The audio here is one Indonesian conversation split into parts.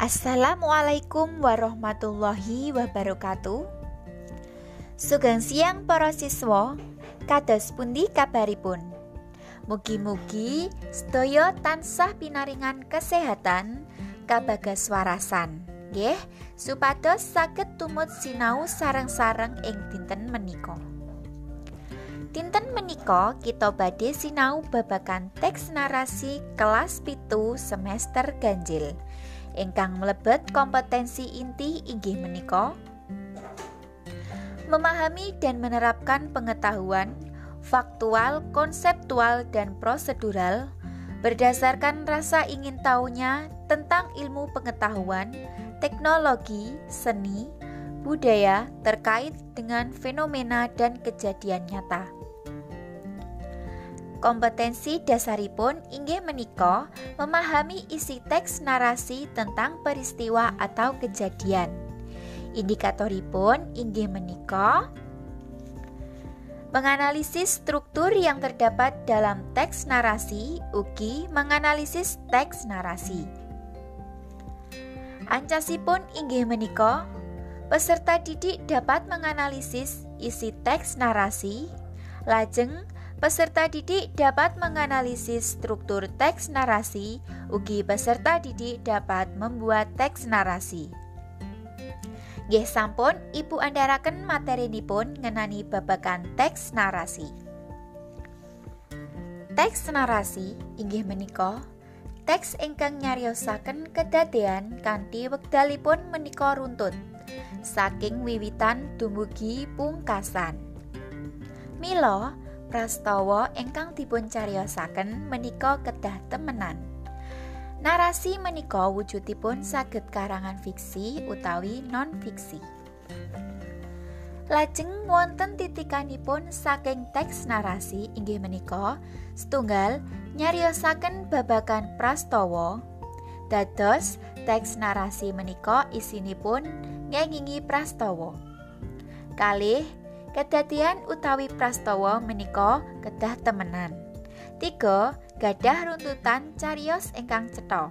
Assalamualaikum warahmatullahi wabarakatuh. Sugeng siang para siswa, kados pundi kabaripun? Mugi-mugi sedaya tansah pinaringan kesehatan kabagas warasan. Nggih, supados saged tumut sinau sareng-sareng ing dinten menika. Dinten menika kita badhe sinau babakan teks narasi kelas pitu semester ganjil ingkang mlebet kompetensi inti inggih menika memahami dan menerapkan pengetahuan faktual, konseptual, dan prosedural berdasarkan rasa ingin tahunya tentang ilmu pengetahuan, teknologi, seni, budaya terkait dengan fenomena dan kejadian nyata. Kompetensi dasaripun inggih menika memahami isi teks narasi tentang peristiwa atau kejadian. Indikatoripun inggih menika menganalisis struktur yang terdapat dalam teks narasi ugi menganalisis teks narasi. Ancasipun inggih menika peserta didik dapat menganalisis isi teks narasi lajeng Peserta didik dapat menganalisis struktur teks narasi, ugi peserta didik dapat membuat teks narasi. Nggih sampun Ibu andharaken materinipun ngenani babagan teks narasi. Teks narasi inggih menika teks ingkang nyariosaken kedadean kanthi wekdalipun menika runtut saking wiwitan dumugi pungkasan. Mila prastawa ingkang dipun cariyosaken menika kedah temenan. Narasi menika wujudipun saged karangan fiksi utawi non fiksi. Lajeng wonten titikanipun saking teks narasi inggih menika setunggal nyariosaken babagan prastawa dados teks narasi menika isinipun ngengingi prastawa. Kalih Kedadian utawi prastawa menika kedah temenan. Tiga, gadah runtutan carios ingkang cetha.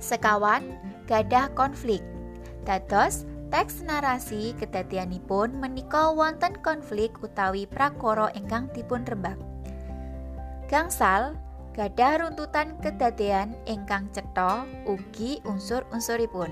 Sekawan, gadah konflik. Dados teks narasi kedadianipun menika wonten konflik utawi prakara ingkang dipun rembak. Gangsal, gadah runtutan kedadian ingkang cetha ugi unsur-unsuripun.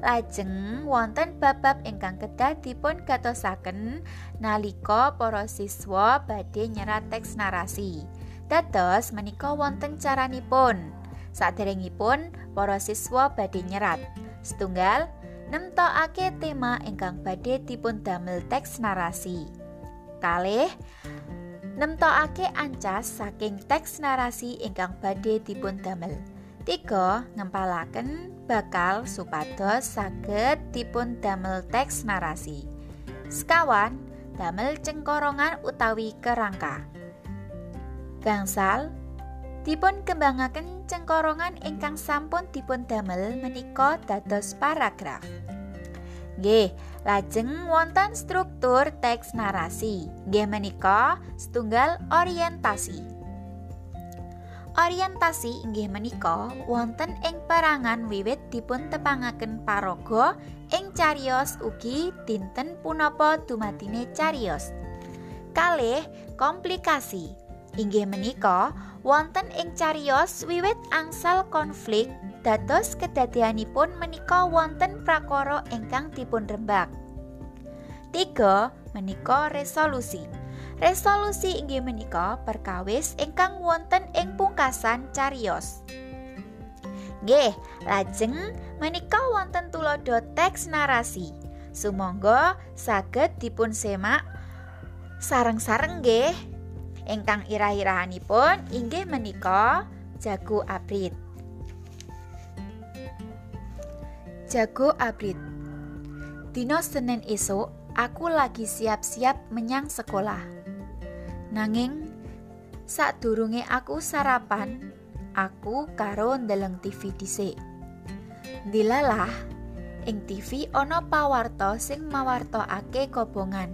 Lajeng wonten bab-bab ingkang kedah dipun gatosaken nalika para siswa badhe nyerat teks narasi. Dados menika wonten caranipun. Saderengipun para siswa badhe nyerat. Setunggal nemtokake tema ingkang badhe dipun damel teks narasi. Kalih nemtokake ancas saking teks narasi ingkang badhe dipun damel. Tiga, ngempalaken bakal supados saged dipun damel teks narasi. Sekawan, damel cengkorongan utawi kerangka. Gangsal, dipun kembangaken cengkorongan ingkang sampun dipun damel menika dados paragraf. G. Lajeng wonten struktur teks narasi. G menika setunggal orientasi. Orientasi inggih menika wonten ing perangan wiwit dipun tepangaken paraga ing carios ugi dinten punapa dumatine carios. Kalih komplikasi inggih menika wonten ing carios wiwit angsal konflik dados kedadianipun menika wonten prakara ingkang dipun rembak. Tiga menika resolusi. Resolusi inggih menika perkawis ingkang wonten ing pungkasan carios. Nggih, lajeng menika wonten tulodo teks narasi. Sumangga saged dipun semak sareng-sareng nggih. Ingkang irah-irahanipun inggih menika jago abrit. Jago abrit. Dino Senin esok aku lagi siap-siap menyang sekolah. Nanging sadurunge aku sarapan, aku karo ndeleng TV dhisik. Dilalah ing TV ana pawarta sing mawartokake kobongan.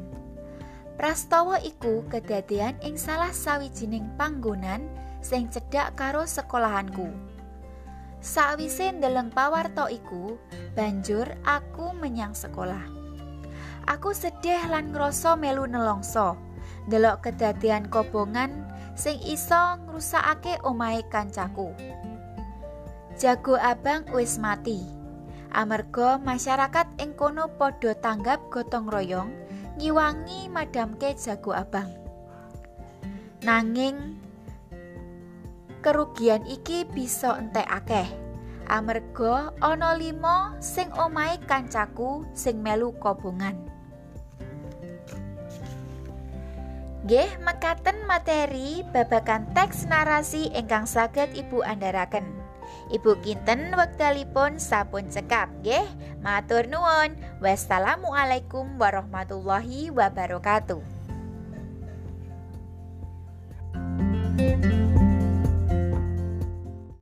Prastawa iku kedadean ing salah sawijining panggonan sing cedhak karo sekolahanku. Sawise ndeleng pawarto iku, banjur aku menyang sekolah. Aku sedih lan ngrasa melu nelongso. Delok kedadian kobongan sing iso ngrusakake omahe kancaku. Jago abang wis mati. Amarga masyarakat ing kono padha tanggap gotong royong ngiwangi madamke jago abang. Nanging kerugian iki bisa entek akeh. Amerga ana limo sing omahe kancaku sing melu kobongan. Nggih, mekaten materi babakan teks narasi ingkang saged Ibu andharaken. Ibu kinten wektalipun sampun cekap nggih. Matur nuwun. Wassalamualaikum warahmatullahi wabarakatuh.